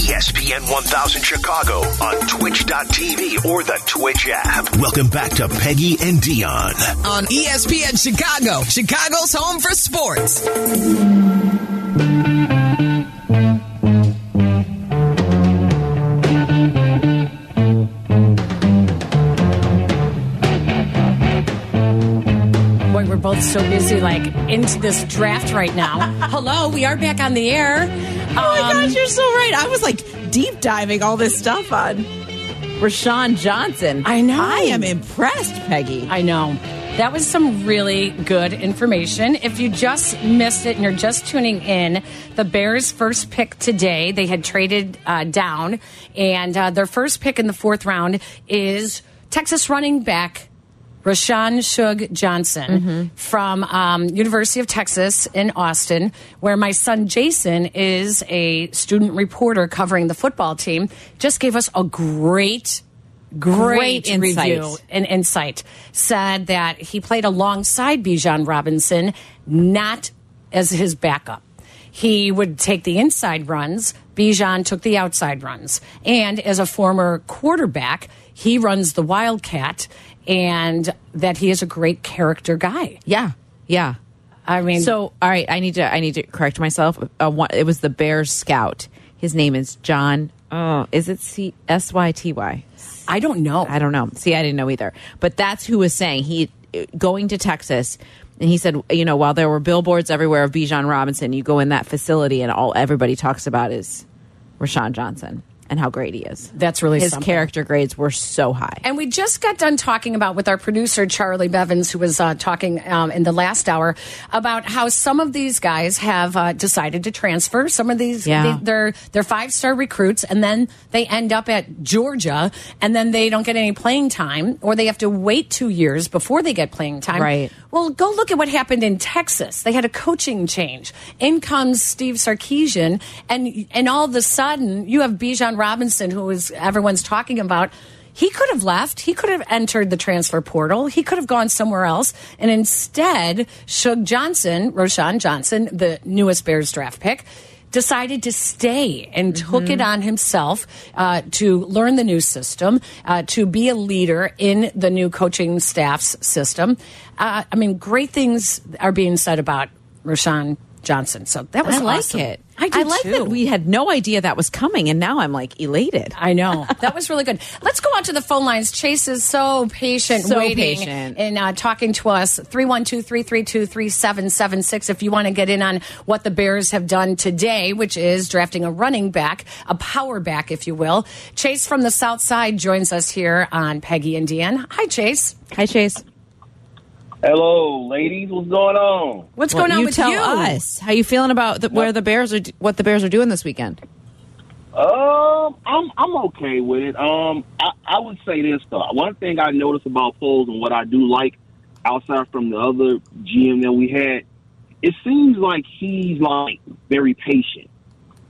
ESPN 1000 Chicago on twitch.tv or the Twitch app. Welcome back to Peggy and Dionne on ESPN Chicago, Chicago's home for sports. Boy, we're both so busy, like into this draft right now. Hello, we are back on the air. Oh my Um, gosh, you're so right. I was like deep diving all this stuff on Roschon Johnson. I know. I am impressed, Peggy. I know. That was some really good information. If you just missed it and you're just tuning in, the Bears' first pick today, they had traded uh, down, and uh, their first pick in the fourth round is Texas running back Roschon Shug Johnson from um, University of Texas in Austin, where my son Jason is a student reporter covering the football team. Just gave us a great great, Great insight. review and insight. Said that he played alongside Bijan Robinson, not as his backup. He would take the inside runs. Bijan took the outside runs. And as a former quarterback, he runs the Wildcat and that he is a great character guy. Yeah, yeah. I mean, So, all right, I need to I need to correct myself. Uh, one, it was the Bears scout. His name is John. Oh, is it C S Y T Y? I don't know. I don't know. See, I didn't know either. But that's who was saying he going to Texas. And he said, you know, while there were billboards everywhere of Bijan Robinson, you go in that facility and all everybody talks about is Roschon Johnson and how great he is. That's really his something. character grades were so high. And we just got done talking about with our producer Charlie Bevins, who was uh, talking um, in the last hour about how some of these guys have uh, decided to transfer. Some of these, Yeah. they, they're they're five star recruits, and then they end up at Georgia, and then they don't get any playing time, or they have to wait two years before they get playing time. Right. Well, go look at what happened in Texas. They had a coaching change. In comes Steve Sarkisian, and and all of a sudden you have Bijan Robinson, who is everyone's talking about. He could have left. He could have entered the transfer portal. He could have gone somewhere else. And instead, Shug Johnson, Roschon Johnson, the newest Bears draft pick, decided to stay and took it on himself uh, to learn the new system, uh, to be a leader in the new coaching staff's system. Uh, I mean, great things are being said about Roschon Johnson. So that was I like awesome. it. I do like too. that we had no idea that was coming, and now I'm like elated. I know. That was really good. Let's go on to the phone lines. Chase is so patient, So waiting patient. and uh, talking to us. 312 332 3776. If you want to get in on what the Bears have done today, which is drafting a running back, a power back, if you will. Chase from the South Side joins us here on Peggy and Dionne. Hi, Chase. Hi, Chase. Hello, ladies. What's going on? What's Well, going on you with tell you? us how you feeling about the, where the Bears are, what the Bears are doing this weekend. Um, I'm I'm okay with it. Um, I, I would say this though. One thing I noticed about Poles and what I do like, outside from the other GM that we had, it seems like he's like very patient.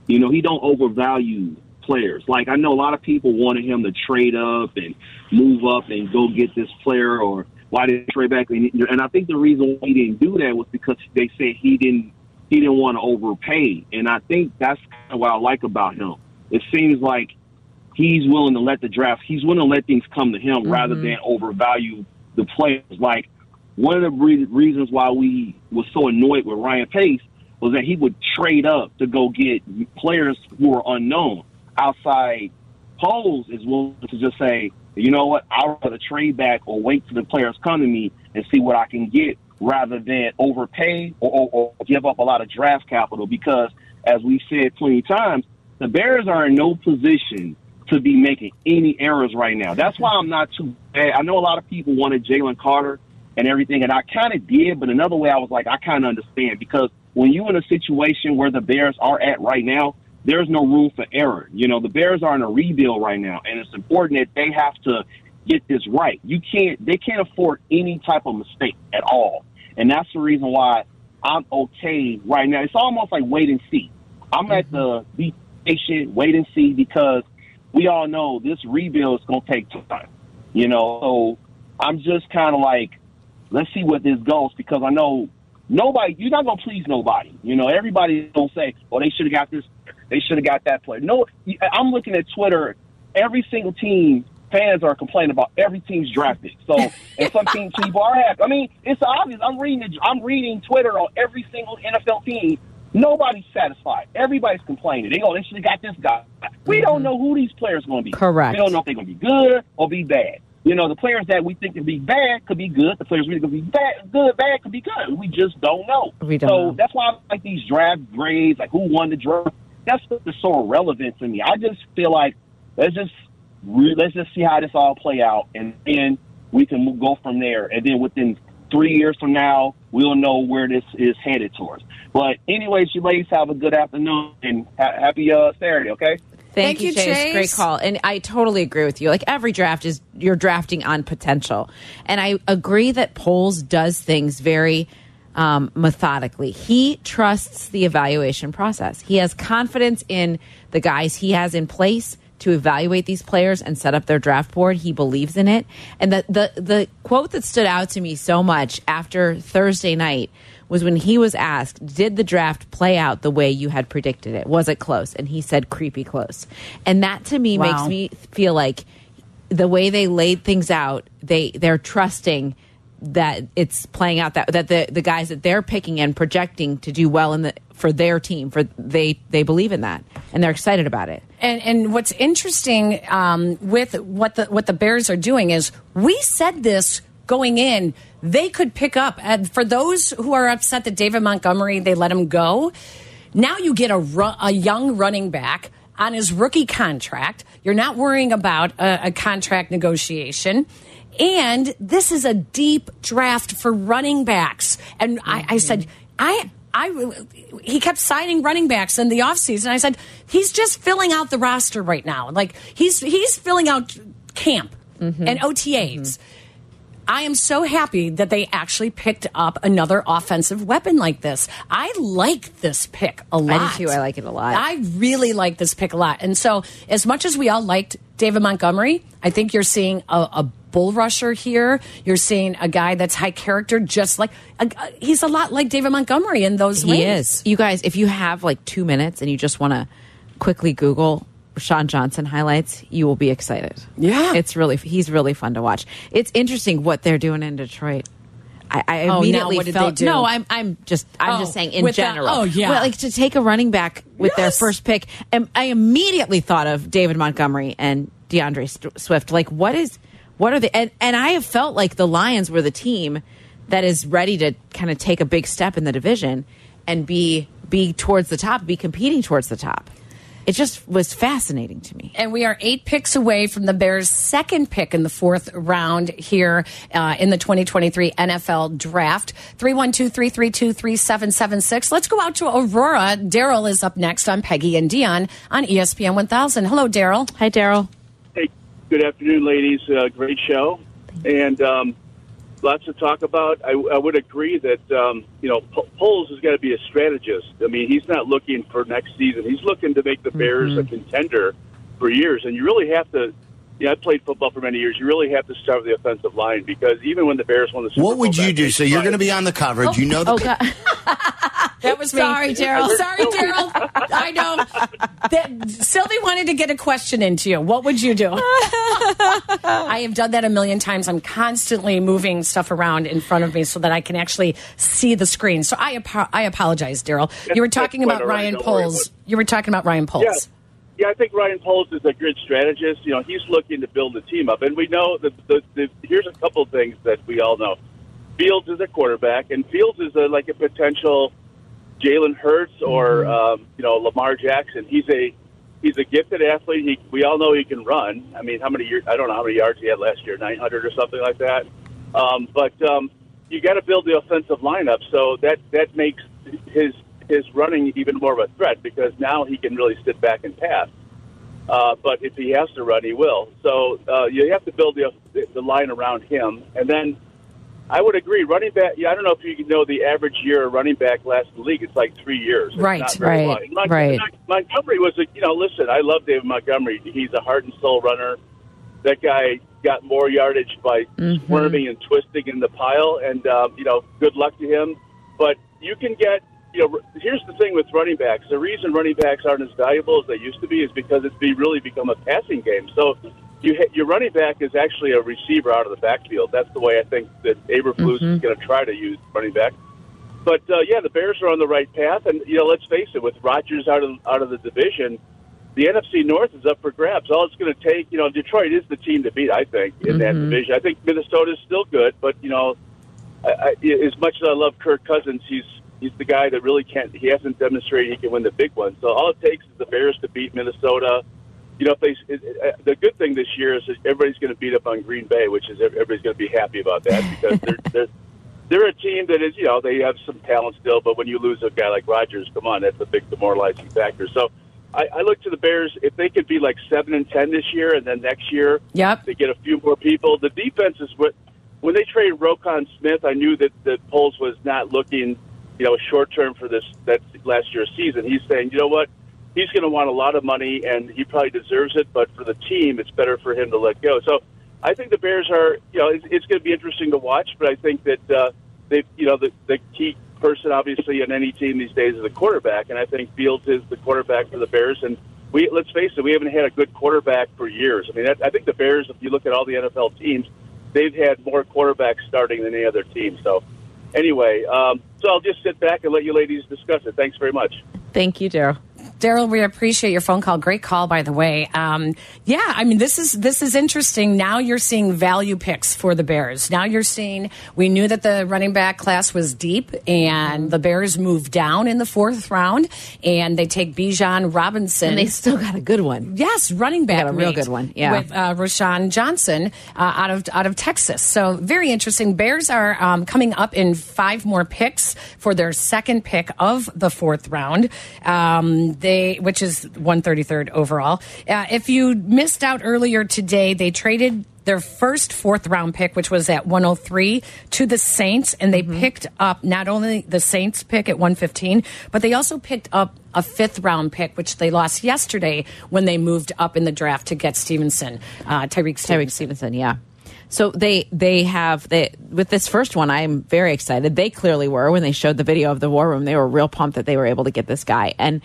You know, he don't overvalue players. Like I know a lot of people wanted him to trade up and move up and go get this player, or why did trade back? And, I think the reason why he didn't do that was because they said he didn't he didn't want to overpay, and I think that's kind of what I like about him. It seems like he's willing to let the draft, he's willing to let things come to him mm-hmm. rather than overvalue the players. Like one of the re- reasons why we was so annoyed with Ryan Pace was that he would trade up to go get players who were unknown. Outside Poles is willing to just say, you know what, I'd rather trade back or wait for the players come to me and see what I can get rather than overpay or, or, or give up a lot of draft capital because, as we've said plenty times, the Bears are in no position to be making any errors right now. That's why I'm not too bad. I know a lot of people wanted Jalen Carter and everything, and I kind of did, but another way I was like, I kind of understand because when you're in a situation where the Bears are at right now, there's no room for error. You know, the Bears are in a rebuild right now, and it's important that they have to get this right. You can't, they can't afford any type of mistake at all. And that's the reason why I'm okay right now. It's almost like wait and see. I'm at the mm-hmm. be patient, wait and see because we all know this rebuild is going to take time. You know, so I'm just kind of like, let's see what this goes because I know nobody, you're not going to please nobody. You know, everybody's going to say, oh, they should have got this. They should have got that player. No, I'm looking at Twitter. Every single team fans are complaining about every team's drafted. So, and some teams people are happy. I mean, it's obvious. I'm reading. I'm reading Twitter on every single NFL team. Nobody's satisfied. Everybody's complaining. They go, they should have got this guy. We mm-hmm. don't know who these players are going to be. Correct. We don't know if they're going to be good or be bad. You know, the players that we think could be bad could be good. The players we think could be bad, good, bad could be good. We just don't know. We don't so know. that's why I like these draft grades, like who won the draft. That's just so irrelevant to me. I just feel like let's just let's just see how this all play out, and then we can go from there. And then within three years from now, we'll know where this is headed towards. But anyways, you ladies have a good afternoon and ha- happy uh, Saturday. Okay. Thank, Thank you, Chase. Chase. Great call. And I totally agree with you. Like every draft is you're drafting on potential. And I agree that Poles does things very um, methodically. He trusts the evaluation process. He has confidence in the guys he has in place to evaluate these players and set up their draft board. He believes in it. And the the the quote that stood out to me so much after Thursday night was when he was asked, Did the draft play out the way you had predicted it? Was it close? And he said, Creepy close. And that to me wow. makes me feel like the way they laid things out, they they're trusting that it's playing out that that the the guys that they're picking and projecting to do well in the for their team for they they believe in that and they're excited about it. And and what's interesting um, with what the what the Bears are doing is we said this going in, they could pick up. And for those who are upset that David Montgomery, they let him go, now you get a, a young running back on his rookie contract. You're not worrying about a, a contract negotiation. And this is a deep draft for running backs. And mm -hmm. I, I said, I I he kept signing running backs in the offseason. I said, he's just filling out the roster right now. Like he's he's filling out camp mm -hmm. and OTAs. Mm -hmm. I am so happy that they actually picked up another offensive weapon like this. I like this pick a lot. I do too. I like it a lot. I really like this pick a lot. And so, as much as we all liked David Montgomery, I think you're seeing a, a bull rusher here. You're seeing a guy that's high character, just like he's a lot like David Montgomery in those he ways. is. You guys, if you have like two minutes and you just want to quickly Google Sean Johnson highlights, you will be excited. Yeah, it's really he's really fun to watch. It's interesting what they're doing in Detroit. I, I oh, immediately felt no. I'm I'm just I'm oh, just saying in general. That, oh yeah, well, like to take a running back with yes. their first pick, and I immediately thought of David Montgomery and D'Andre Swift. Like what is what are the and, and I have felt like the Lions were the team that is ready to kind of take a big step in the division and be be towards the top, be competing towards the top it just was fascinating to me. And we are eight picks away from the Bears' second pick in the fourth round here uh, in the 2023 NFL Draft. 312 332 3776. Let's go out to Aurora. Daryl is up next on Peggy and Dionne on ESPN 1000. Hello, Daryl. Hi, Daryl. Hey, good afternoon, ladies. Uh, great show. And um, lots to talk about. I, I would agree that um, you know P- Poles has got to be a strategist. I mean, he's not looking for next season. He's looking to make the Bears mm-hmm. a contender for years. And you really have to. You know, I played football for many years. You really have to start with the offensive line because even when the Bears won the Super what would you do? So you're going to be on the coverage. Oh, you know the. Oh, That was Sorry, me. Daryl. Sorry, Daryl. I know. That, Sylvie wanted to get a question into you. What would you do? I have done that a million times. I'm constantly moving stuff around in front of me so that I can actually see the screen. So I, I apologize, Daryl. You were talking about Ryan Poles. You were talking about Ryan Poles. Yeah. Yeah, I think Ryan Poles is a good strategist. You know, he's looking to build the team up, and we know that the, the, here's a couple things that we all know. Fields is a quarterback, and Fields is a, like a potential Jalen Hurts or mm-hmm. um, you know Lamar Jackson. He's a he's a gifted athlete. He, we all know he can run. I mean, how many years? I don't know how many yards he had last year, nine hundred or something like that. Um, but um, you got to build the offensive lineup, so that that makes his his running even more of a threat because now he can really sit back and pass. Uh, but if he has to run, he will. So uh, you have to build the the line around him, and then I would agree. Running back, yeah, I don't know if you know the average year a running back lasts in the league. It's like three years. It's right, right, right. Montgomery was a, you know, listen, I love David Montgomery. He's a heart and soul runner. That guy got more yardage by mm-hmm. swerving and twisting in the pile, and um, you know, good luck to him. But you can get you know, here's the thing with running backs. The reason running backs aren't as valuable as they used to be is because it's be really become a passing game. So you ha- your running back is actually a receiver out of the backfield. That's the way I think that Eberflus Mm-hmm. is going to try to use running back. But uh, yeah, the Bears are on the right path, and you know, let's face it, with Rodgers out of out of the division, the NFC North is up for grabs. All it's going to take, you know, Detroit is the team to beat. I think in that division. I think Minnesota is still good, but you know, I, I, as much as I love Kirk Cousins, he's he's the guy that really can't. He hasn't demonstrated he can win the big one. So all it takes is the Bears to beat Minnesota. You know, if they it, uh, the good thing this year is that everybody's going to beat up on Green Bay, which is everybody's going to be happy about that because they're they're they're a team that is you know they have some talent still, but when you lose a guy like Rodgers, come on, that's a big demoralizing factor. So. I, I look to the Bears if they could be like seven and ten this year, and then next year Yep. they get a few more people. The defense is what when they traded Roquan Smith, I knew that that Poles was not looking, you know, short term for this that last year's season. He's saying, you know what, he's going to want a lot of money, and he probably deserves it. But for the team, it's better for him to let go. So I think the Bears are, you know, it's, it's going to be interesting to watch. But I think that uh, they, you know, the the key person obviously in any team these days is the quarterback, and I think Fields is the quarterback for the Bears. And we let's face it, we haven't had a good quarterback for years. I mean, that, I think the Bears, if you look at all the NFL teams, they've had more quarterbacks starting than any other team. So, anyway, um, so I'll just sit back and let you ladies discuss it. Thanks very much. Thank you, Daryl. Daryl, we appreciate your phone call. Great call, by the way. Um, yeah, I mean this is this is interesting. Now you're seeing value picks for the Bears. Now you're seeing we knew that the running back class was deep, and the Bears moved down in the fourth round, and they take Bijan Robinson. And they still got a good one. Yes, running back. got a real good one, yeah. with uh, Roschon Johnson uh, out of out of Texas. So very interesting. Bears are um, coming up in five more picks for their second pick of the fourth round. Um, they, which is one thirty third overall. Uh, if you missed out earlier today, they traded. Their first fourth round pick, which was at 103, to the Saints, and they picked up not only the Saints pick at 115, but they also picked up a fifth round pick, which they lost yesterday when they moved up in the draft to get Stevenson, uh, Tyrique Stevenson. Tyrique Stevenson, yeah. So they they have they with this first one, I'm very excited. They clearly were when they showed the video of the war room. They were real pumped that they were able to get this guy, and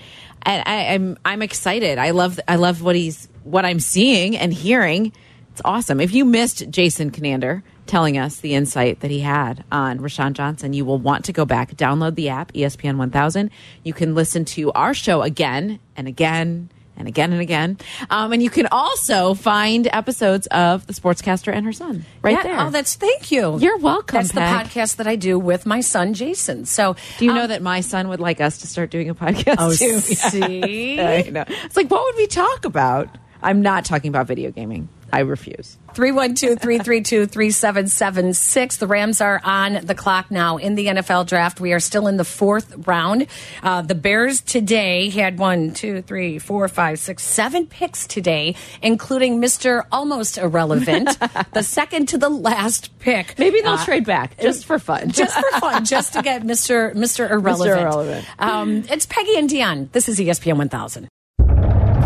and I, I'm I'm excited. I love I love what he's what I'm seeing and hearing. It's awesome. If you missed Jason Conander telling us the insight that he had on Roschon Johnson, you will want to go back, download the app ESPN 1000. You can listen to our show again and again and again and again. Um, and you can also find episodes of The Sportscaster and Her Son right Yeah, there. Oh, that's thank you. You're welcome, That's the podcast that I do with my son Jason. So, Do you know um, that my son would like us to start doing a podcast Oh, too? see? I know. It's like, what would we talk about? I'm not talking about video gaming. I refuse. 312-332-3776. The Rams are on the clock now in the NFL draft. We are still in the fourth round. Uh, the Bears today had one, two, three, four, five, six, seven picks today, including Mr. Almost Irrelevant, the second to the last pick. Maybe they'll Uh, trade back just for fun. just for fun, just to get Mr. Mr. Irrelevant. Irrelevant. Um, it's Peggy and Dionne. This is E ESPN 1000.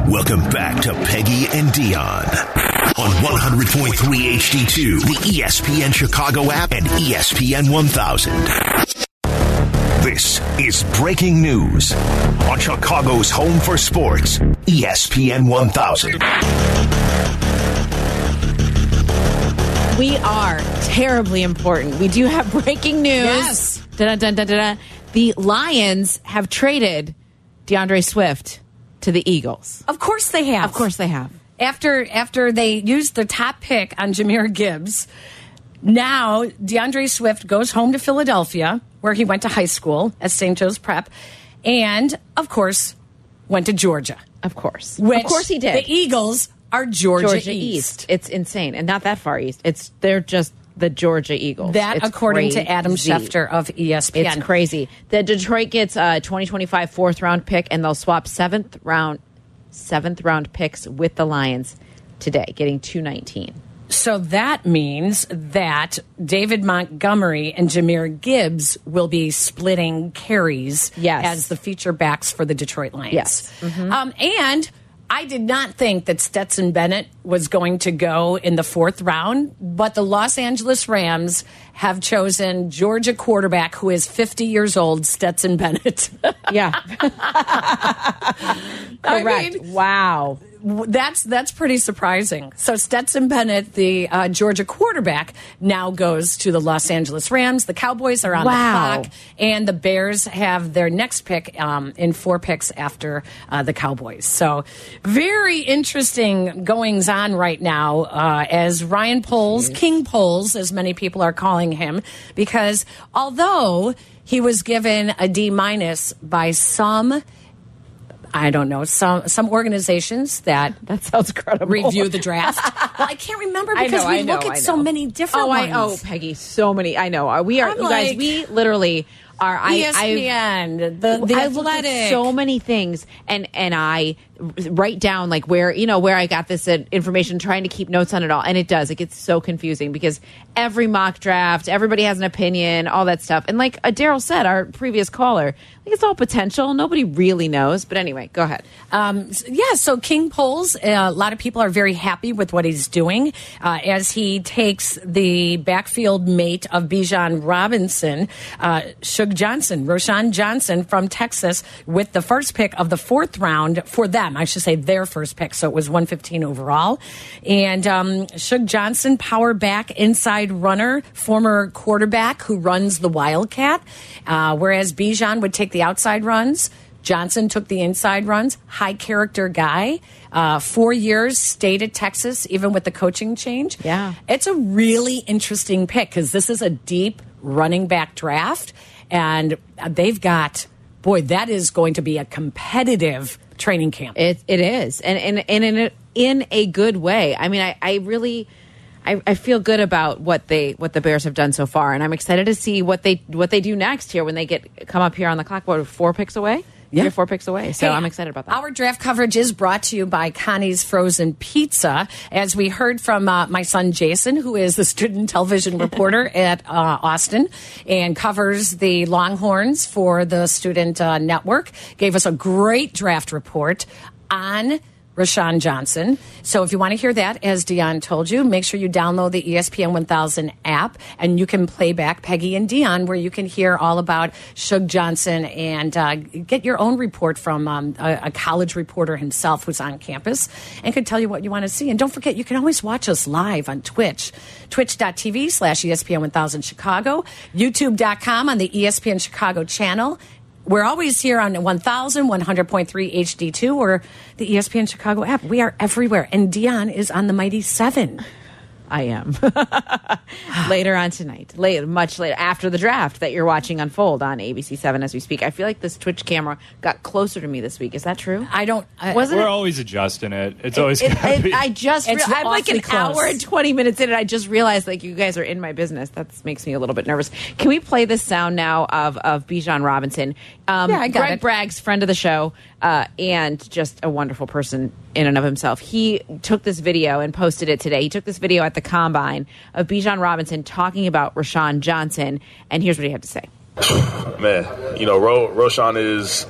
Welcome back to Peggy and Dionne on 100.3 HD2, the ESPN Chicago app, and ESPN 1000. This is breaking news on Chicago's home for sports, ESPN 1000. We are terribly important. We do have breaking news. Yes. Dun, dun, dun, dun, dun. The Lions have traded D'Andre Swift to the Eagles. Of course they have. Of course they have. After after they used the top pick on Jahmyr Gibbs, now D'Andre Swift goes home to Philadelphia, where he went to high school at St. Joe's Prep, and of course went to Georgia. Of course. Which of course he did. The Eagles are Georgia, Georgia East. East. It's insane. And not that far east. It's they're just the Georgia Eagles. That, It's according to Adam crazy. Schefter of ESPN. It's crazy. The Detroit gets a 2025 fourth round pick, and they'll swap seventh round seventh round picks with the Lions today, getting 219. So that means that David Montgomery and Jahmyr Gibbs will be splitting carries Yes. as the feature backs for the Detroit Lions. Yes. Mm-hmm. Um, and I did not think that Stetson Bennett was going to go in the fourth round, but the Los Angeles Rams have chosen Georgia quarterback who is 50 years old, Stetson Bennett. Yeah. I Correct. mean- wow. That's that's pretty surprising. So Stetson Bennett, the uh, Georgia quarterback, now goes to the Los Angeles Rams. The Cowboys are on Wow. the clock, and the Bears have their next pick um, in four picks after uh, the Cowboys. So very interesting goings on right now uh, as Ryan Poles, King Poles, as many people are calling him, because although he was given a D minus by some. I don't know some some organizations that That sounds credible. review the draft. well, I can't remember because know, we I know, look at I so many different Oh, I, oh. Peggy, so many. I know. We are, I'm you guys, like- we literally are. I, I've- the the I've looked at so many things, and and I write down like where you know where I got this information, trying to keep notes on it all, and it does. It gets so confusing because every mock draft, everybody has an opinion, all that stuff, and like Daryl said, our previous caller, like it's all potential. Nobody really knows, but anyway, go ahead. Um, yeah, so King Poles, uh, a lot of people are very happy with what he's doing uh, as he takes the backfield mate of Bijan Robinson, uh, Shug Johnson, Roschon Johnson from Texas, with the first pick of the fourth round for them. I should say their first pick, so it was 115 overall. And um, Shug Johnson, power back, inside runner, former quarterback who runs the Wildcat, uh, whereas Bijan would take the outside runs. Johnson took the inside runs, high character guy. Uh, four years, stayed at Texas, even with the coaching change. Yeah. It's a really interesting pick because this is a deep running back draft. And they've got, boy, that is going to be a competitive training camp. It it is, and and and in a, in a good way. I mean, I I really. I, I feel good about what they what the Bears have done so far, and I'm excited to see what they what they do next here when they get come up here on the clock. What four picks away? Yeah. You're four picks away. So Hey, I'm excited about that. Our draft coverage is brought to you by Connie's Frozen Pizza. As we heard from uh, my son Jason, who is the student television reporter at uh, Austin and covers the Longhorns for the student uh, network, gave us a great draft report on. Roschon Johnson. So if you want to hear that, as Dionne told you, make sure you download the ESPN 1000 app and you can play back Peggy and Dionne where you can hear all about Shug Johnson and uh, get your own report from um, a, a college reporter himself who's on campus and can tell you what you want to see. And don't forget, you can always watch us live on Twitch, twitch.tv slash ESPN 1000 Chicago, youtube.com on the ESPN Chicago channel. We're always here on 1000, 100.3 HD2 or the ESPN Chicago app. We are everywhere. And Dionne is on the Mighty 7. I am. later on tonight, late, much later, after the draft that you're watching unfold on ABC7 as we speak. I feel like this Twitch camera got closer to me this week. Is that true? I don't. I, Wasn't We're it? always adjusting it. It's always It- it- be. I just It's rea- I'm like an close. hour and 20 minutes in and I just realized like you guys are in my business. That makes me a little bit nervous. Can we play this sound now of of Bijan Robinson? Um, Yeah, I got Greg it. Bragg's friend of the show uh, and just a wonderful person in and of himself. He took this video and posted it today. He took this video at the combine of Bijan Robinson talking about Roschon Johnson and here's what he had to say. Man, you know, Ro- Roschon is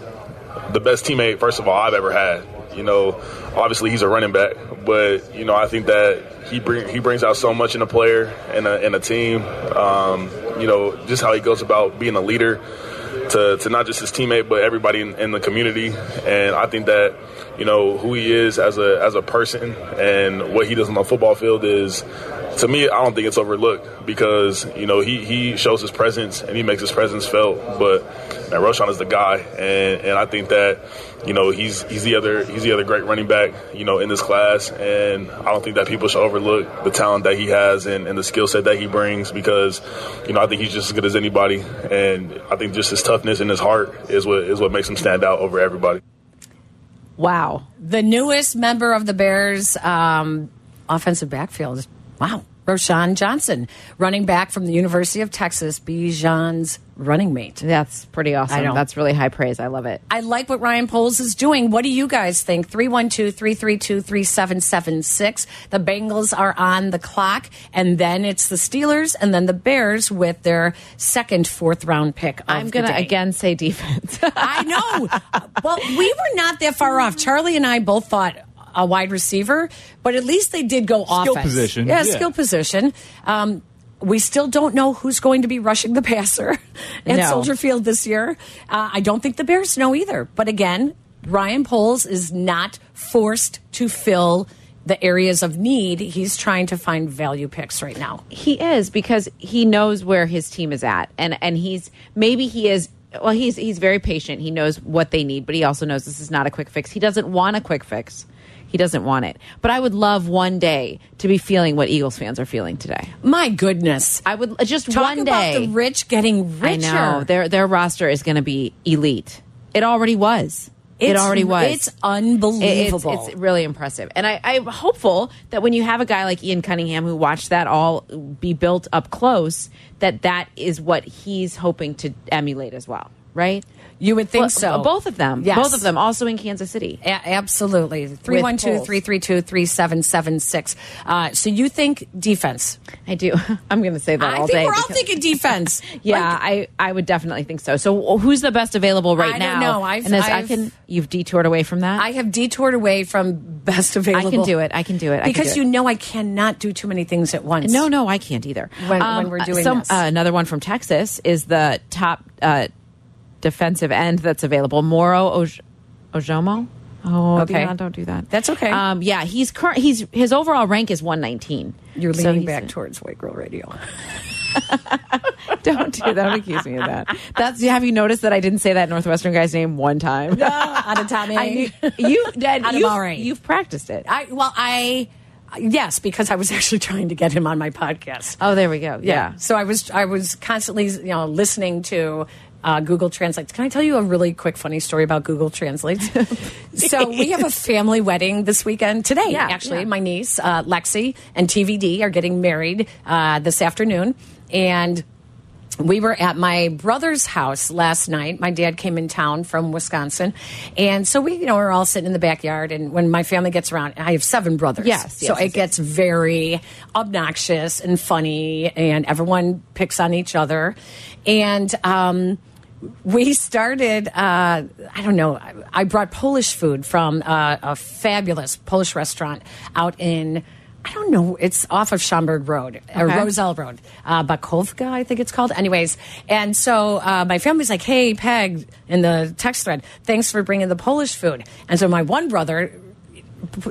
the best teammate, first of all, I've ever had. You know, obviously he's a running back, but you know, I think that he bring he brings out so much in a player and a, and a team. Um, you know, just how he goes about being a leader to, to not just his teammate but everybody in, in the community. And I think that you know who he is as a as a person and what he does on the football field is to me, I don't think it's overlooked because you know he, he shows his presence and he makes his presence felt. But man, Roschon is the guy, and, and I think that you know he's he's the other he's the other great running back you know in this class, and I don't think that people should overlook the talent that he has and, and the skill set that he brings because you know I think he's just as good as anybody, and I think just his toughness and his heart is what is what makes him stand out over everybody. Wow. the newest member of the Bears um, offensive backfield. Wow. Roschon Johnson, running back from the University of Texas, Bijan's running mate. That's pretty awesome. That's really high praise. I love it. I like what Ryan Poles is doing. What do you guys think? 312 332 3776. The Bengals are on the clock, and then it's the Steelers, and then the Bears with their second fourth round pick. I'm going to again say defense. I know. well, we were not that far off. Charlie and I both thought a wide receiver, but at least they did go Skill offense. position, Yeah, yeah. skill position. Um, we still don't know who's going to be rushing the passer at No. Soldier Field this year. Uh, I don't think the Bears know either. But again, Ryan Poles is not forced to fill the areas of need. He's trying to find value picks right now. He is because he knows where his team is at, and and he's maybe he is. Well, he's he's very patient. He knows what they need, but he also knows this is not a quick fix. He doesn't want a quick fix. He doesn't want it. But I would love one day to be feeling what Eagles fans are feeling today. My goodness. I would uh, just Talk one about day. the rich getting richer. I know their their roster is going to be elite. It already was. it already was. It's It- unbelievable. It's, it's really impressive. And I, I'm hopeful that when you have a guy like Ian Cunningham who watched that all be built up close, that that is what he's hoping to emulate as well, right? You would think Well, so. Both of them. Yes. Both of them also in Kansas City. A- absolutely. 312 332 3776. Uh, So you think defense? I do. I'm going to say that I all think day. we're all thinking defense. Yeah, Like, I, I would definitely think so. So who's the best available right I now? don't know. I've- and I I've- can. You've detoured away from that. I have detoured away from best available. do it. I can do it. I can because do it. Because you know I cannot do too many things at once. No, no, I can't either. When- when we're doing some, this. Uh, another one from Texas is the top uh, defensive end that's available, Moro Oj- Ojomo. Oh, Okay. Dionne, don't do that. That's okay. Um, yeah, he's current. He's his overall rank is 119. You're So leaning he's- back towards White Girl Radio. Don't do that. Don't accuse me of that. That's. Have you noticed that I didn't say that Northwestern guy's name one time? No, of Tommy. I knew, you did. Out of You've, you've practiced it. I, well, I, yes, because I was actually trying to get him on my podcast. Oh, there we go. Yeah. So I was I was constantly you know listening to uh, Google Translate. Can I tell you a really quick funny story about Google Translate? so we have a family wedding this weekend today. Yeah, actually, yeah. my niece uh, Lexi and TVD are getting married uh, this afternoon, and. We were at my brother's house last night. My dad came in town from Wisconsin. And so we, you know, we're all sitting in the backyard. And when my family gets around, I have seven brothers. Yes, So yes, it yes, gets very obnoxious and funny, and everyone picks on each other. And um, we started, uh, I don't know, I- brought Polish food from uh, a fabulous Polish restaurant out in. I don't know. It's off of Schaumburg Road or Okay. Roselle Road, uh, Bakovka, I think it's called. Anyways, and so uh, my family's like, "Hey, Peg," in the text thread, "Thanks for bringing the Polish food." And so my one brother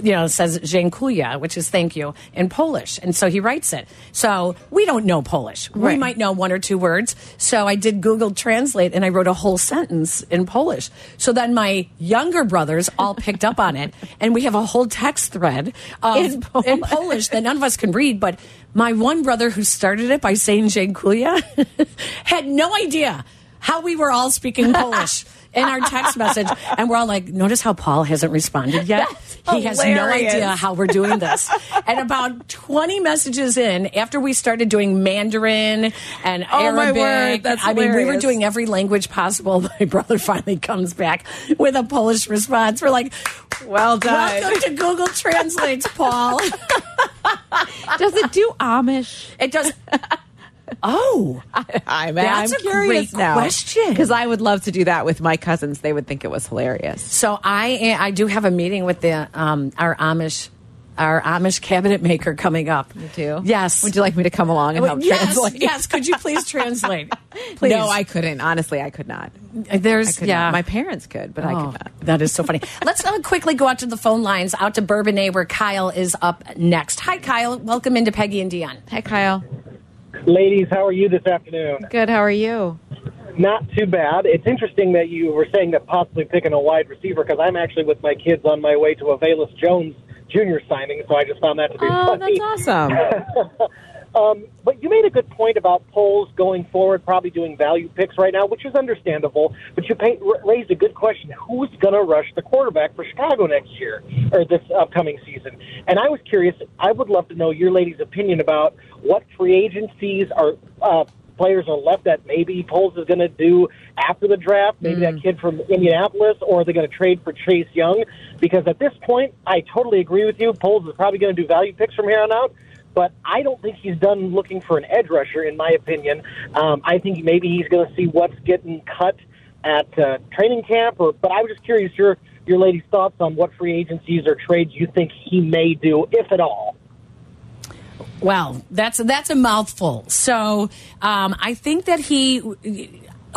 you know, says dziękuję, which is thank you in Polish. And so he writes it. So we don't know Polish. We might know one or two words. So I did Google Translate and I wrote a whole sentence in Polish. So then my younger brothers all picked up on it. And we have a whole text thread of, In in, Polish. Polish. that none of us can read. But my one brother who started it by saying dziękuję had no idea how we were all speaking Polish. In our text message, and we're all like, "Notice how Paul hasn't responded yet. He has no idea how we're doing this." and about twenty messages in, after we started doing Mandarin and Oh, my Arabic, word, that's I mean, we were doing every language possible. My brother finally comes back with a Polish response. We're like, Well done. "Welcome to Google Translates, Paul." Does it do Amish? it does. Oh, I'm, That's I'm a curious great now. question. Because I would love to do that with my cousins. They would think it was hilarious. So I I do have a meeting with the um, our Amish our Amish cabinet maker coming up. You Do Yes. Would you like me to come along and help yes, translate? yes. Could you please translate? Please. No, I couldn't. Honestly, I could not. There's could yeah. not. My parents could, but I Oh, could not. that is so funny. Let's uh, quickly go out to the phone lines, out to Bourbonnais, where Kyle is up next. Hi, Kyle. Welcome into Peggy and Dionne. Hey, Kyle. Ladies, how are you this afternoon? Good. How are you? Not too bad. It's interesting that you were saying that possibly picking a wide receiver because I'm actually with my kids on my way to a Velus Jones Jr. signing, so I just found that to be Oh, funny. that's awesome. Um, but you made a good point about Poles going forward, probably doing value picks right now, which is understandable. But you r- raised a good question: Who's going to rush the quarterback for Chicago next year or this upcoming season? And I was curious. I would love to know your ladies' opinion about what free agencies are. Uh, Players are left that maybe Poles is going to do after the draft, maybe that kid from Indianapolis, or are they going to trade for Chase Young? Because at this point, I totally agree with you. Poles is probably going to do value picks from here on out but I don't think he's done looking for an edge rusher, in my opinion. Um, I think maybe he's going to see what's getting cut at uh, training camp. Or, but I was just curious your your ladies' thoughts on what free agencies or trades you think he may do, if at all. Well, that's that's a mouthful. So um, I think that he,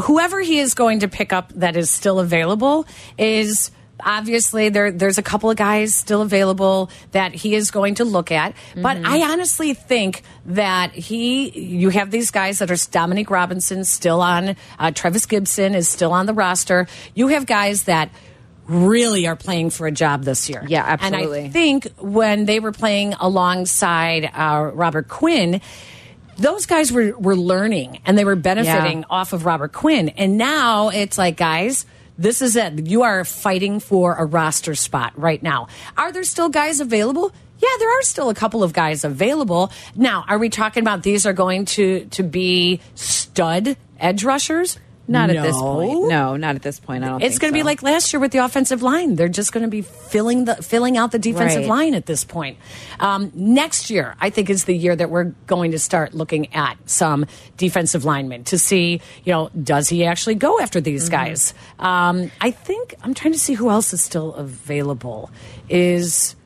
whoever he is going to pick up that is still available, is obviously there. There's a couple of guys still available that he is going to look at. But I honestly think that he, you have these guys that are Dominique Robinson still on, uh, Trevis Gipson is still on the roster. You have guys that really are playing for a job this year. Yeah, absolutely. And. I think when they were playing alongside uh, Robert Quinn, those guys were, were learning and they were benefiting Yeah. off of Robert Quinn. And now it's like, guys, this is it. You are fighting for a roster spot right now. Are there still guys available? Yeah, there are still a couple of guys available. Now, are we talking about these are going to to be stud edge rushers? Not at this point. No, not at this point. I don't. It's going to be like last year with the offensive line. They're just going to be filling the filling out the defensive Right. line at this point. Um, next year, I think is the year that we're going to start looking at some defensive linemen to see, you know, does he actually go after these Mm-hmm. guys? Um, I think I'm trying to see who else is still available. Is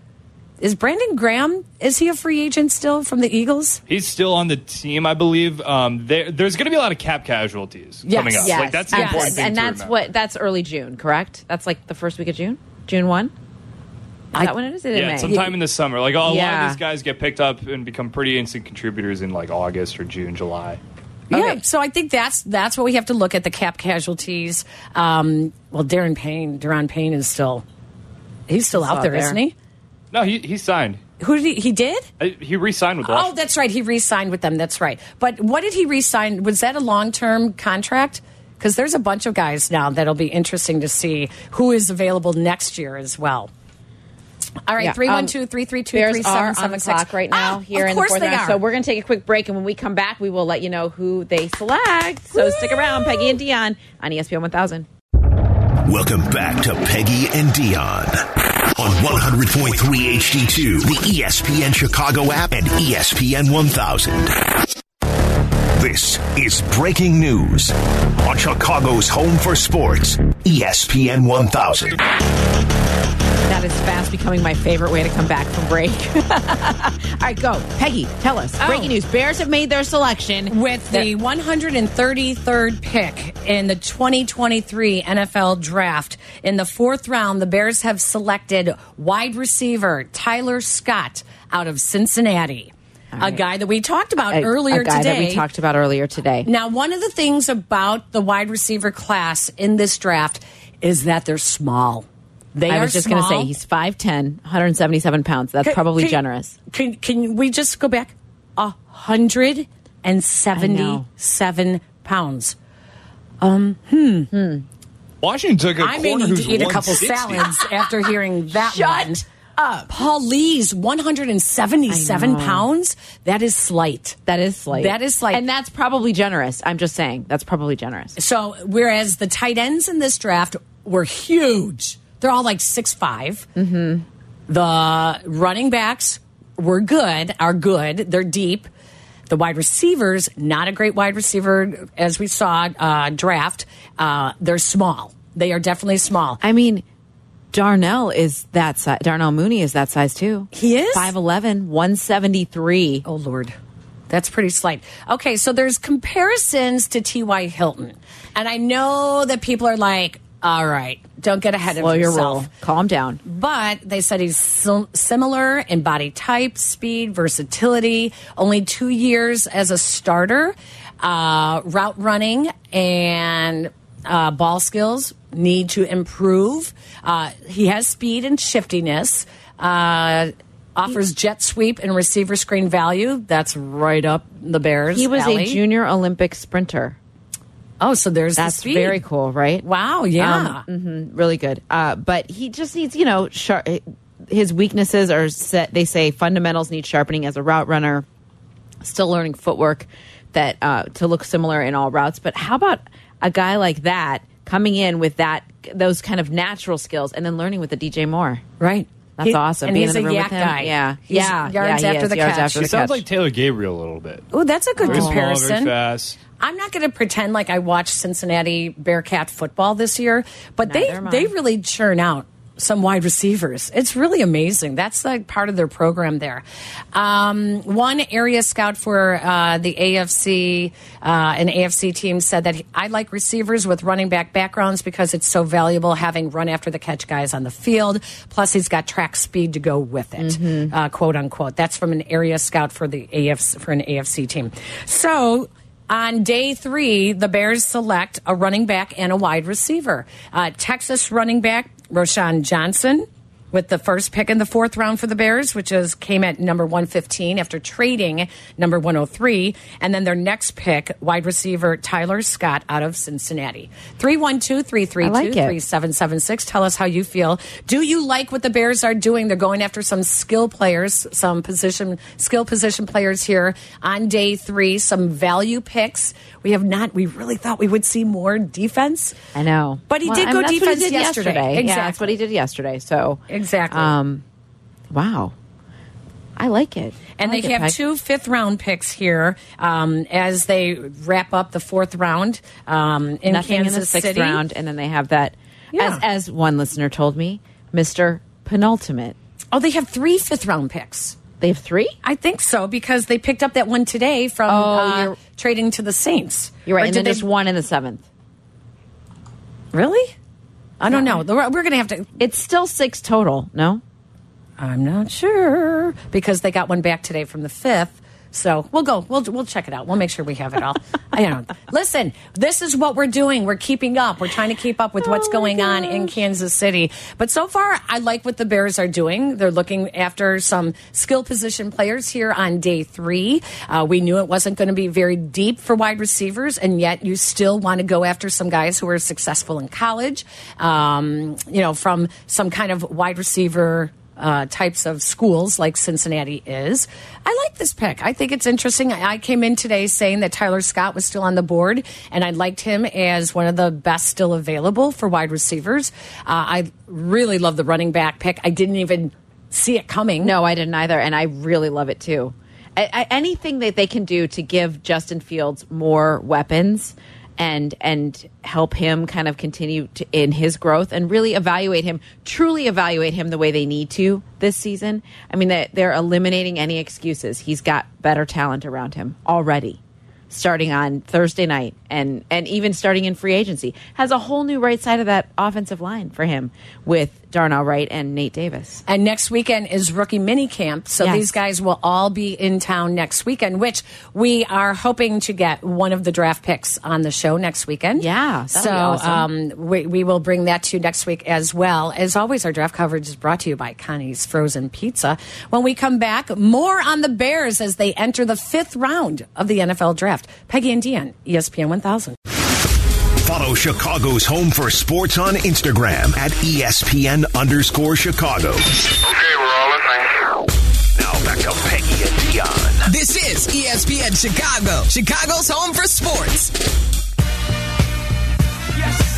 is Brandon Graham? Is he a free agent still from the Eagles? He's still on the team, I believe. Um, there, there's going to be a lot of cap casualties Yes. coming up. Yes. Like that's the Yes. important thing and to that's remember. what that's early June, correct? That's like the first week of June, June one. Is I- that when it is? Is it Yeah, May? sometime in the summer. Like a lot of these guys get picked up and become pretty instant contributors in like August or June, July. Yeah, so I think that's that's what we have to look at the cap casualties. Um, well, Daron Payne, Daron Payne is still he's still out out there, there. not he? No, he he signed. Who did he, he did? Uh, He re-signed with Oh, that's right. He re-signed with them. That's right. But what did he re-sign? Was that a long-term contract? Because there's a bunch of guys now that'll be interesting to see who is available next year as well. All right, Yeah, three one um, two three three two Bears three are seven on the seven six. clock right now Ah, here of in the fourth they round. are. So we're going to take a quick break, and when we come back, we will let you know who they select. So stick around, Peggy and Dionne on ESPN 1000. Welcome back to Peggy and Dionne on 100.3 HD2, the ESPN Chicago app, and ESPN 1000. This is breaking news on Chicago's home for sports, ESPN 1000. That is fast becoming my favorite way to come back from break. All right, go. Peggy, tell us. Oh. Breaking news. Bears have made their selection. With the 133rd pick in the 2023 NFL draft, in the fourth round, the Bears have selected wide receiver Tyler Scott out of Cincinnati, a guy that we talked about A- earlier a guy today. that we talked about earlier today. Now, one of the things about the wide receiver class in this draft is that they're small. They I are was just going to say he's 5'10", 177 pounds. That's Can- probably can- generous. Can can we just go back? A hundred and seventy-seven pounds. Hmm. Washington took a I may corner need who's to eat a couple salads after hearing that Shut one. Up. Paul Lee's 177 pounds. That is slight. That is slight. That is slight. And that's probably generous. I'm just saying. That's probably generous. So whereas the tight ends in this draft were huge, they're all like six Mm-hmm. The running backs were good, are good. They're deep. The wide receivers, not a great wide receiver as we saw uh, draft. Uh, they're small. They are definitely small. I mean, Darnell is that size. Darnell Mooney is that size too. He is? 5'11", 173. Oh Lord. That's pretty slight. Okay, so there's comparisons to T.Y. Hilton. And I know that people are like, all right, don't get ahead Slow of your yourself. roll. Calm down. But they said he's similar in body type, speed, versatility. Only two years as a starter. Uh, route running and uh, ball skills need to improve. Uh, he has speed and shiftiness. Uh, offers jet sweep and receiver screen value. That's right up the Bears. He was alley. a junior Olympic sprinter. Oh, so there's That's speed. very cool, right? Wow, yeah. Um, mhm, really good. Uh, but he just needs, you know, his weaknesses are set. They say fundamentals need sharpening as a route runner. Still learning footwork that uh, to look similar in all routes. But how about a guy like that coming in with that those kind of natural skills and then learning with the DJ Moore? right. That's He- awesome. And Being he's in the a room yak with him. guy. Yeah, He's yeah, Yards yeah, he after is. the Yards catch. after He the sounds catch. like Taylor Gabriel a little bit. Oh, that's a good Very small, very comparison. fast. I'm not going to pretend like I watched Cincinnati Bearcat football this year, but Neither they they really churn out some wide receivers. It's really amazing. That's like part of their program there. Um, one area scout for uh, the AFC, uh, an AFC team said that I like receivers with running back backgrounds because it's so valuable having run after the catch guys on the field. Plus, he's got track speed to go with it, uh, quote unquote. That's from an area scout for the AFC for an AFC team. So. On day three, the Bears select a running back and a wide receiver. Uh, Texas running back Roschon Johnson with the first pick in the fourth round for the Bears, which is came at number 115 after trading number 103. And then their next pick, wide receiver Tyler Scott out of Cincinnati. 312 332 I like it. 3776. Tell us how you feel. Do you like what the Bears are doing? They're going after some skill players, some position, skill position players here on day three, some value picks. We have not, we really thought we would see more defense. I know, But he Well, did I go mean, what he defense did yesterday. Yeah, that's what he did yesterday. So Exactly. Um, wow, I like it. And like they it, have two fifth round picks here um, as they wrap up the fourth round um, in nothing Kansas in the sixth City. round, and then they have that. Yeah. As as one listener told me, Mister Penultimate. Oh, they have three fifth round picks. They have three. I think so because they picked up that one today from Oh, uh, trading to the Saints. You're Or right, and did then they- just one in the seventh. Really? I don't know. We're, we're going to have to. It's still six total. No, I'm not sure because they got one back today from the fifth. So we'll go. We'll we'll check it out. We'll make sure we have it all. I don't. Listen, this is what we're doing. We're keeping up. We're trying to keep up with what's going on in Kansas City. But so far, I like what the Bears are doing. They're looking after some skill position players here on day three. Uh, we knew it wasn't going to be very deep for wide receivers, and yet you still want to go after some guys who are successful in college. Um, you know, from some kind of wide receiver uh, types of schools like Cincinnati is. I like this pick. I think it's interesting. I I came in today saying that Tyler Scott was still on the board, and I liked him as one of the best still available for wide receivers. Uh, I really love the running back pick. I didn't even see it coming. no, I didn't either, and I really love it too. I, I, anything that they can do to give Justin Fields more weapons and and help him kind of continue to, in his growth and really evaluate him, truly evaluate him the way they need to this season. I mean, they, they're eliminating any excuses. He's got better talent around him already. Starting on Thursday night and and even starting in free agency has a whole new right side of that offensive line for him with Darnell Wright and Nate Davis. And next weekend is rookie mini camp. So Yes. these guys will all be in town next weekend, which we are hoping to get one of the draft picks on the show next weekend. Yeah, So be awesome. um, we, we will bring that to you next week as well. As always, our draft coverage is brought to you by Connie's Frozen Pizza. When we come back, more on the Bears as they enter the fifth round of the NFL draft. Peggy and Dionne, ESPN 1000. Follow Chicago's Home for Sports on Instagram at E ESPN underscore Chicago. Okay, we're all listening. Now back to Peggy and Dionne. This is ESPN Chicago, Chicago's home for sports. Yes.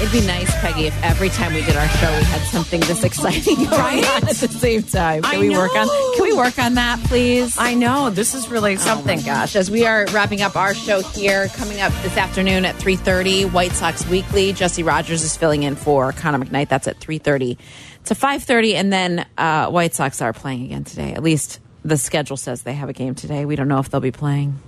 It'd be nice, Peggy, if every time we did our show we had something this exciting going Right? on at the same time. Can I we work on can we work on that, please? I know. This is really something. Oh gosh, as we are wrapping up our show here, coming up this afternoon at 3.30, White Sox Weekly. Jesse Rogers is filling in for Connor McKnight. That's at 3.30 to 5.30, and then uh, White Sox are playing again today. At least the schedule says they have a game today. We don't know if they'll be playing.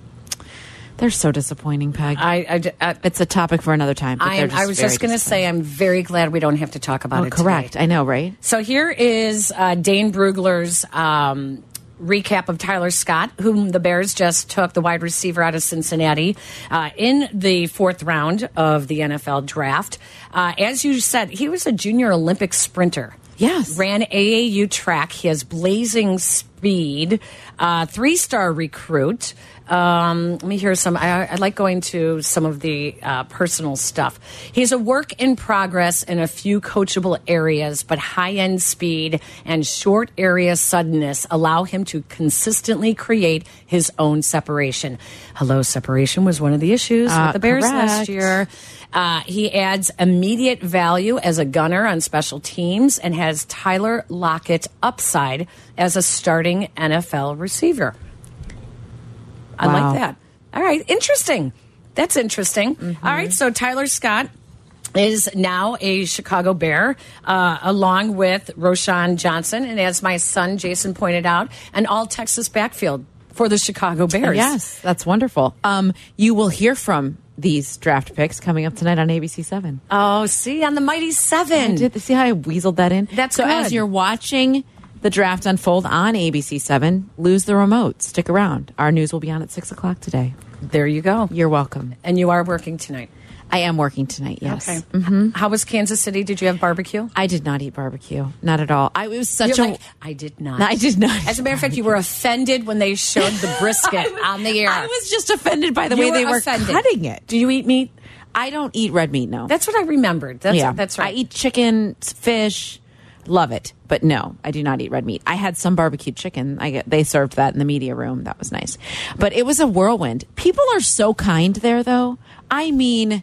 They're so disappointing, Peg. I, I, I, it's a topic for another time. but I, I was just going to say, I'm very glad we don't have to talk about Oh, it. today. correct. I know, right? So here is uh, Dane Brugler's um, recap of Tyler Scott, whom the Bears just took, the wide receiver out of Cincinnati, uh, in the fourth round of the NFL draft. Uh, as you said, he was a junior Olympic sprinter. Yes. Ran AAU track. He has blazing speed. Uh, Three star recruit. Um, let me hear some. I, I like going to some of the uh, personal stuff. He's a work in progress in a few coachable areas, but high end speed and short area suddenness allow him to consistently create his own separation. Hello, separation was one of the issues Uh, with the Bears last year. Uh, he adds immediate value as a gunner on special teams and has Tyler Lockett upside as a starting NFL receiver. I Wow. like that. All right, interesting. That's interesting. Mm-hmm. All right, so Tyler Scott is now a Chicago Bear, uh, along with Roschon Johnson, and as my son Jason pointed out, an all Texas backfield for the Chicago Bears. Yes, that's wonderful. Um, you will hear from these draft picks coming up tonight on ABC Seven. Oh, see on the Mighty Seven. did see how I weaseled that in. That's so. As you're watching the draft unfold on ABC Seven, lose the remote. Stick around. Our news will be on at six o'clock today. There you go. You're welcome. And you are working tonight. I am working tonight. Yes. Okay. hmm How was Kansas City? Did you have barbecue? I did not eat barbecue. Not at all. I was such You're a. like, I did not. I did not. As a matter of fact, you were offended when they showed the brisket on the air. I was just offended by the You way they were offended. cutting it. Do you eat meat? I don't eat red meat. No. That's what I remembered. That's yeah, that's right. I eat chicken, fish, love it, but no, I do not eat red meat. I had some barbecued chicken. I get they served that in the media room. That was nice, but it was a whirlwind. People are so kind there, though. I mean,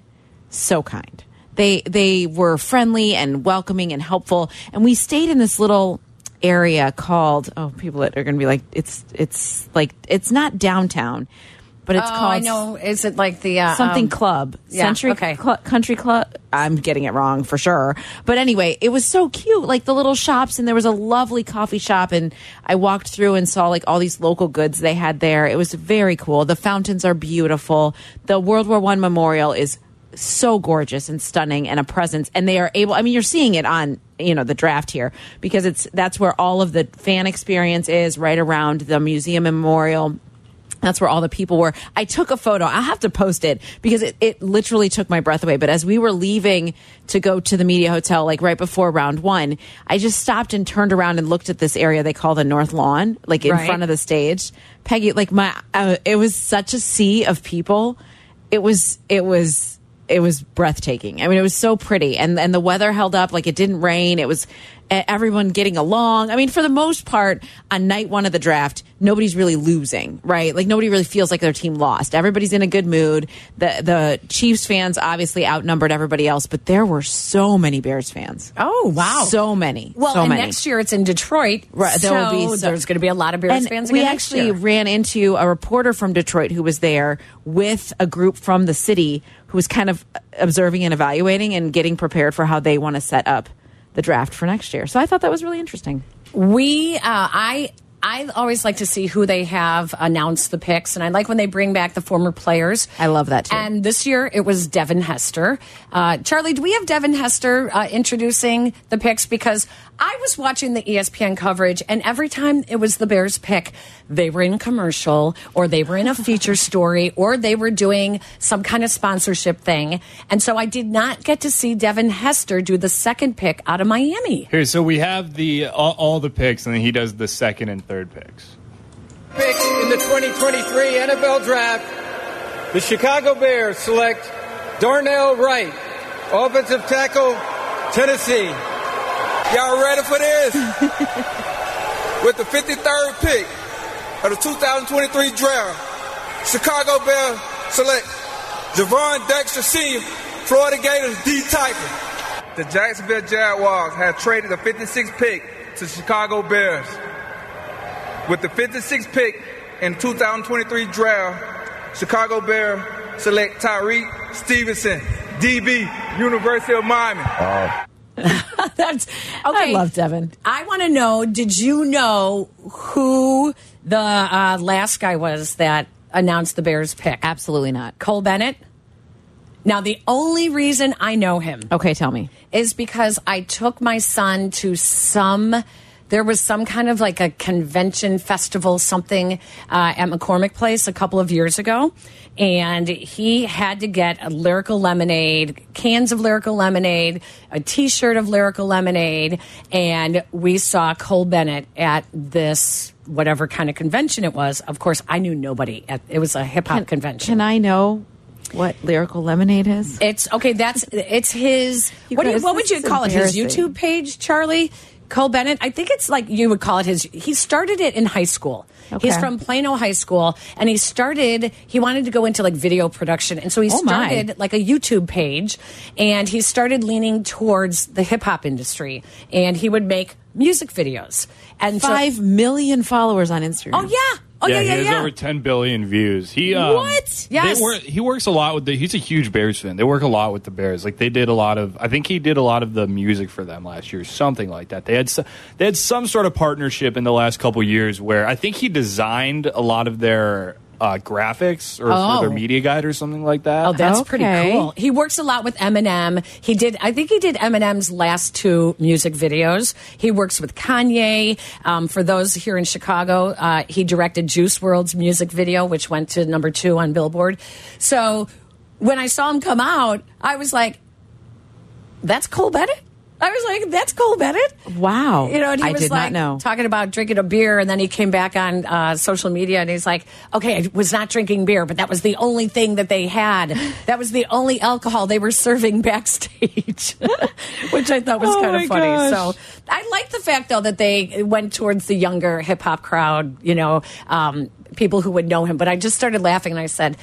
so kind. They they were friendly and welcoming and helpful, and we stayed in this little area called oh people that are going to be like it's it's like it's not downtown but it's oh, called I know. Is it like the uh, something um, club. yeah, century okay. Cl- country club? I'm getting it wrong for sure. But anyway it was so cute like the little shops and there was a lovely coffee shop and i walked through and saw like all these local goods they had there. It was very cool. The fountains are beautiful. The world war one memorial is so gorgeous and stunning and a presence and they are able i mean you're seeing it on you know the draft here because it's that's where all of the fan experience is right around the museum and memorial that's where all the people were. I took a photo. I'll have to post it because it, it literally took my breath away. But as we were leaving to go to the media hotel, like right before round one, I just stopped and turned around and looked at this area they call the North Lawn, like in Right. front of the stage. Peggy, like my, uh, it was such a sea of people. It was, it was, it was breathtaking. I mean, it was so pretty, and and the weather held up. Like it didn't rain. It was everyone getting along. I mean, for the most part, on night one of the draft, nobody's really losing, right? Like nobody really feels like their team lost. Everybody's in a good mood. The the Chiefs fans obviously outnumbered everybody else, but there were so many Bears fans. Oh wow, so many. Well, so and many. next year it's in Detroit. Right, there will be so so- there's going to be a lot of Bears and fans. we actually ran into a reporter from Detroit who was there with a group from the city who was kind of observing and evaluating and getting prepared for how they want to set up the draft for next year. So I thought that was really interesting. We, uh, I, I always like to see who they have announce the picks, and I like when they bring back the former players. I love that too. And this year it was Devin Hester. Uh, Charlie, do we have Devin Hester uh, introducing the picks? Because I was watching the E ESPN coverage, and every time it was the Bears pick, they were in commercial, or they were in a feature story, or they were doing some kind of sponsorship thing. And so I did not get to see Devin Hester do the second pick out of Miami. Here, so we have the all, all the picks, and then he does the second and third picks. Pick in the 2023 NFL Draft, the Chicago Bears select Darnell Wright, offensive tackle, Tennessee. Y'all ready for this? With the 53rd pick of the 2023 draft, Chicago Bears select Javon Dexter Sr., Florida Gators D tackle. The Jacksonville Jaguars have traded the 56th pick to Chicago Bears. With the 56th pick in 2023 draft, Chicago Bears select Tyrique Stevenson, DB, University of Miami. Uh, That's okay. I love Devin. I want to know did you know who the uh, last guy was that announced the Bears pick? Absolutely not. Cole Bennett? Now, the only reason I know him Okay, tell me. is because I took my son to some. There was some kind of like a convention festival, something uh, at McCormick Place a couple of years ago. And he had to get a lyrical lemonade, cans of lyrical lemonade, a t shirt of lyrical lemonade. And we saw Cole Bennett at this whatever kind of convention it was. Of course, I knew nobody. At, it was a hip hop convention. Can I know what Lyrical Lemonade is? It's okay. That's it's his. You what do you, what would you call it? His. YouTube page, Charlie Cole Bennett. I think it's like you would call it his. He started it in high school. Okay. He's from Plano High School, and he started. He wanted to go into like video production, and so he Oh, my. started like a YouTube page, and he started leaning towards the hip hop industry, and he would make music videos. And so- Five million followers on Instagram. Oh yeah, Oh yeah, he yeah, has yeah. over 10 billion views. He um, What? Yes. work- he works a lot with the. He's a huge Bears fan. They work a lot with the Bears. Like they did a lot of. I think he did a lot of the music for them last year, something like that. They had they had some sort of partnership in the last couple years where I think he designed a lot of their uh, graphics or Oh. for their media guide or something like that. Oh, that's pretty cool. He works a lot with Eminem. He did, I think he did Eminem's last two music videos. He works with Kanye. Um, for those here in Chicago, uh, he directed Juice WRLD's music video, which went to number two on Billboard. So when I saw him come out, I was like, that's Cole Bennett? I was like, that's Cole Bennett? Wow. You know, and he I was did like not know. talking about drinking a beer, and then he came back on uh, social media and he's like, "Okay, I was not drinking beer, but that was the only thing that they had. That was the only alcohol they were serving backstage," which I thought was Oh kind of funny. gosh. So I like the fact though that they went towards the younger hip hop crowd. You know, um, people who would know him. But I just started laughing and I said,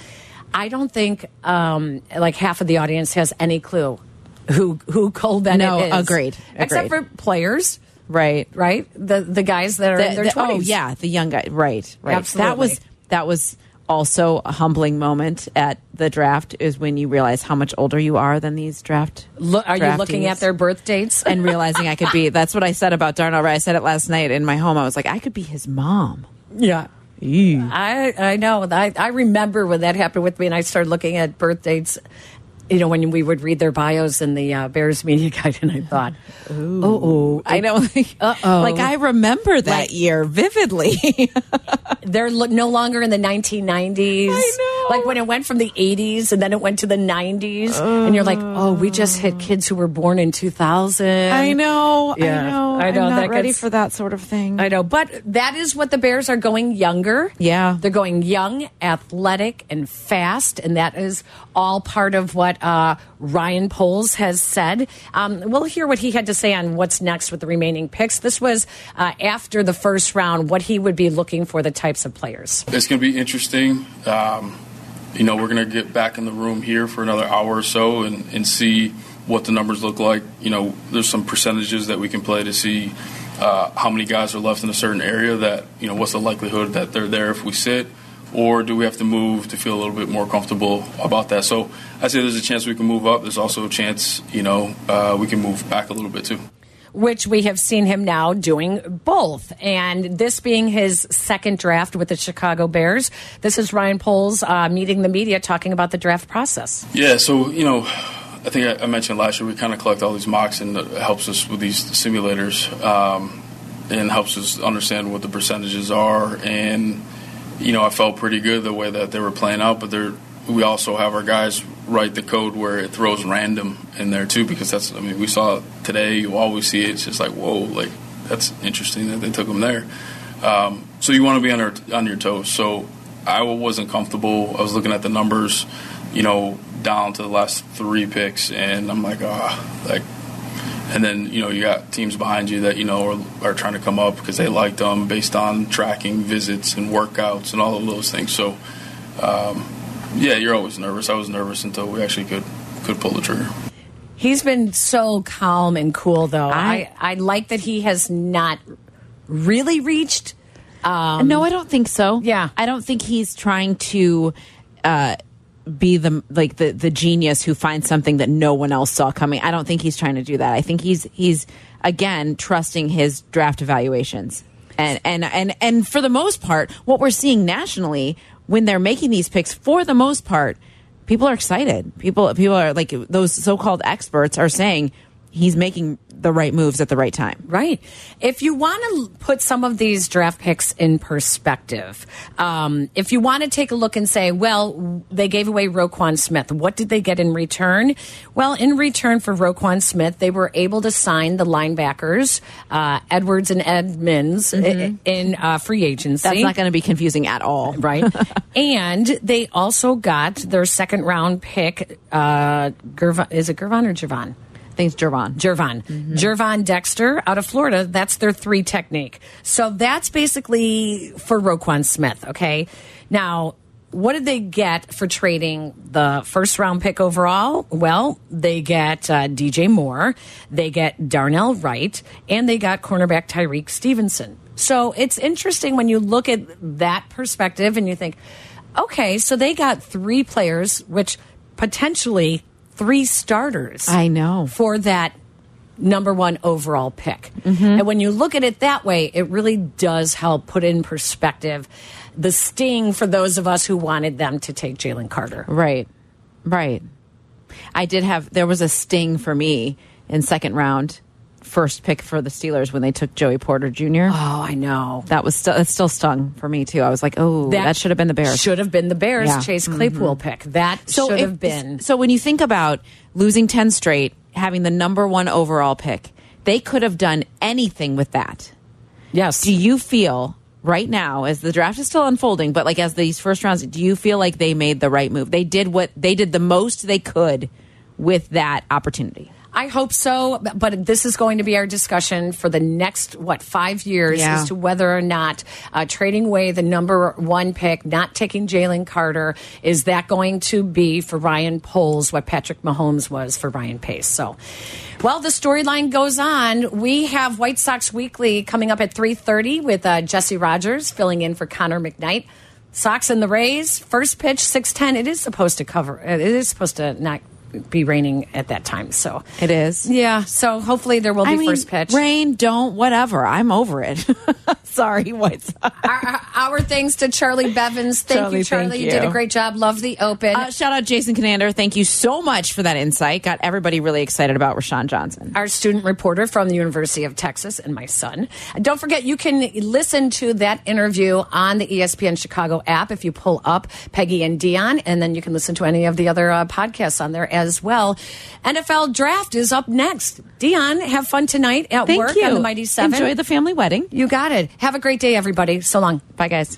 "I don't think um, like half of the audience has any clue." Who who Cole Bennett No, is? agreed, Except for players, Right. right? The the guys that are in their the- oh, twenties. oh yeah, the young guy. Right. Right. Absolutely. That was that was also a humbling moment at the draft is when you realize how much older you are than these draft. Look, are you looking at their birth dates and realizing I could be? That's what I said about Darnell Wright. I said it last night in my home. I was like, I could be his mom. Yeah. I I know. I I remember when that happened with me, and I started looking at birth dates. You know, when we would read their bios in the uh, Bears media guide, and I thought, oh, I know. uh oh. Like I remember that Like- year vividly. they're no longer in the 1990s. I know. Like when it went from the 80s and then it went to the 90s, and you're like, oh, we just hit kids who were born in 2000. I know. Yeah, I know. I know, I'm not ready gets- for that sort of thing. I know, but that is what the Bears are going younger. Yeah. They're going young, athletic, and fast, and that is all part of what uh, Ryan Poles has said. Um, we'll hear what he had to say on what's next with the remaining picks. This was uh, after the first round, what he would be looking for the types of players. It's going to be interesting. Um, you know, we're going to get back in the room here for another hour or so and, and see what the numbers look like. You know, there's some percentages that we can play to see uh, how many guys are left in a certain area that, you know, what's the likelihood that they're there if we sit, or do we have to move to feel a little bit more comfortable about that? So I say there's a chance we can move up. There's also a chance, you know, uh, we can move back a little bit too. which we have seen him now doing both. And this being his second draft with the Chicago Bears, this is Ryan Poles uh, meeting the media talking about the draft process. Yeah, so you know, I think I, I mentioned last year we kind of collect all these mocks and it helps us with these simulators um, and helps us understand what the percentages are. And you know, I felt pretty good the way that they were playing out, but we also have our guys write the code where it throws random in there too, because that's I mean we saw today. You always see it. It's just like whoa, like that's interesting that they took them there. Um, so you want to be on, our, on your toes. So I wasn't comfortable. I was looking at the numbers, you know, down to the last three picks, and I'm like, ah, like. And then you know you got teams behind you that you know are, are trying to come up because they liked them based on tracking visits and workouts and all of those things. So, um, yeah, you're always nervous. I was nervous until we actually could could pull the trigger. He's been so calm and cool, though. I, I- I, like that he has not really reached. Um, no, I don't think so. Yeah. I don't think he's trying to uh, be the like the the genius who finds something that no one else saw coming. I don't think he's trying to do that. I think he's he's again trusting his draft evaluations. And and and and for the most part, what we're seeing nationally when they're making these picks, for the most part, people are excited. People people are like those so-called experts are saying he's making the right moves at the right time. Right. If you want to put some of these draft picks in perspective, um, if you want to take a look and say, well, they gave away Roquan Smith. What did they get in return? Well, in return for Roquan Smith, they were able to sign the linebackers, uh, Edwards and Edmunds, i- in uh, free agency. That's not going to be confusing at all. right? and they also got their second round pick. Uh, Gervon, is it Gervon or Javon? Think it's Jervon. Jervon. Jervon Dexter out of Florida. That's their three technique. So that's basically for Roquan Smith. Okay. Now, what did they get for trading the first round pick overall? Well, they get uh, DJ Moore, they get Darnell Wright, and they got cornerback Tyrique Stevenson. So it's interesting when you look at that perspective and you think, okay, so they got three players, which potentially three starters. I know. For that number one overall pick. Mm-hmm. And when you look at it that way, it really does help put in perspective the sting for those of us who wanted them to take Jalen Carter. Right. Right. I did have there was a sting for me in second round, first pick for the Steelers when they took Joey Porter Jr. Oh, I know. That was still it still stung for me too. I was like, oh, that, should have been the Bears. Should have been the Bears Yeah. Chase mm-hmm. Claypool pick. That So should have been. So when you think about losing 10 straight, having the number 1 overall pick, they could have done anything with that. Yes. Do you feel right now as the draft is still unfolding, but like as these first rounds, do you feel like they made the right move? They did what they did the most they could with that opportunity. I hope so, but this is going to be our discussion for the next what five years Yeah. as to whether or not uh, trading away the number one pick, not taking Jalen Carter, is that going to be for Ryan Poles what Patrick Mahomes was for Ryan Pace? So, well, the storyline goes on. We have White Sox Weekly coming up at three thirty with uh, Jesse Rogers filling in for Connor McKnight. Sox and the Rays, first pitch six ten. It is supposed to cover. It is supposed to not be raining at that time. So It is. yeah, so hopefully there will be I mean, first pitch. Rain, don't, whatever. I'm over it. Sorry, White Sox. Our, our thanks to Charlie Bevins. Thank Charlie, you, Charlie. thank you. did a great job. Love the open. Uh, shout out Jason Conander. Thank you so much for that insight. Got everybody really excited about Roschon Johnson. our student reporter from the University of Texas and my son. And don't forget, you can listen to that interview on the ESPN Chicago app if you pull up Peggy and Dionne, and then you can listen to any of the other uh, podcasts on there as well. NFL draft is up next. Dionne, have fun tonight at Thank work you. on the Mighty Seven. Enjoy the family wedding. You got it. Have a great day, everybody. So long. Bye, guys.